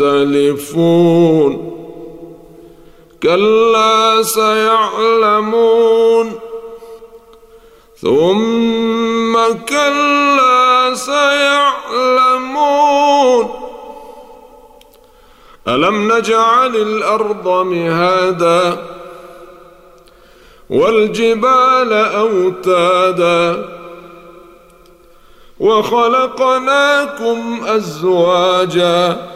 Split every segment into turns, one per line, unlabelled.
مختلفون كلا سيعلمون. ثم كلا سيعلمون. ألم نجعل الأرض مهادا والجبال أوتادا وخلقناكم أزواجا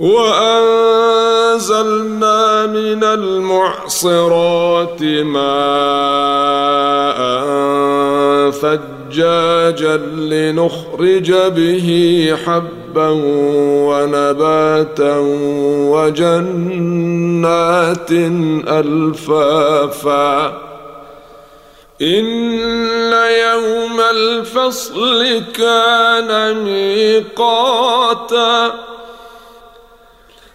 وأنزلنا من المعصرات ماء ثجاجا لنخرج به حبا ونباتا وجنات ألفافا. إن يوم الفصل كان ميقاتا.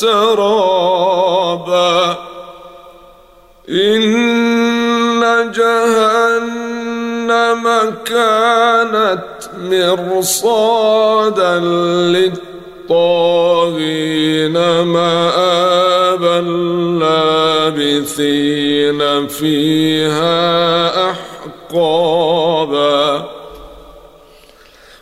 سرابا. إن جهنم كانت مرصادا للطاغين مآبا لابثين فيها أحقابا.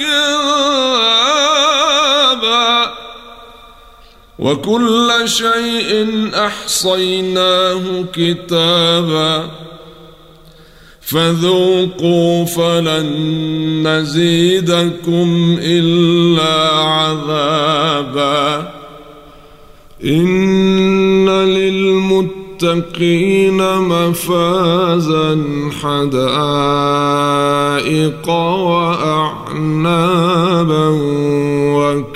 كذابا وكل شيء أحصيناه كتابا. فذوقوا فلن نزيدكم إلا عذابا. للمتقين مفازا حدائق وأعنابا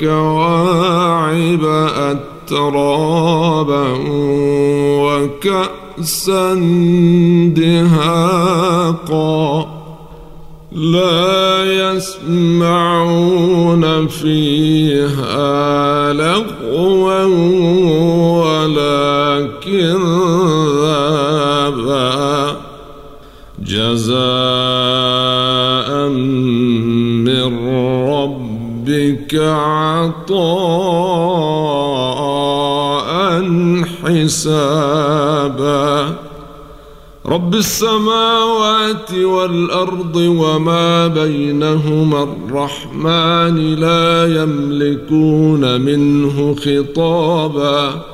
وكواعب أترابا وكأسا دهاقا. لا يسمعون فيها لغوا جزاء من ربك عطاء حسابا. رب السماوات والأرض وما بينهما الرحمن لا يملكون منه خطابا.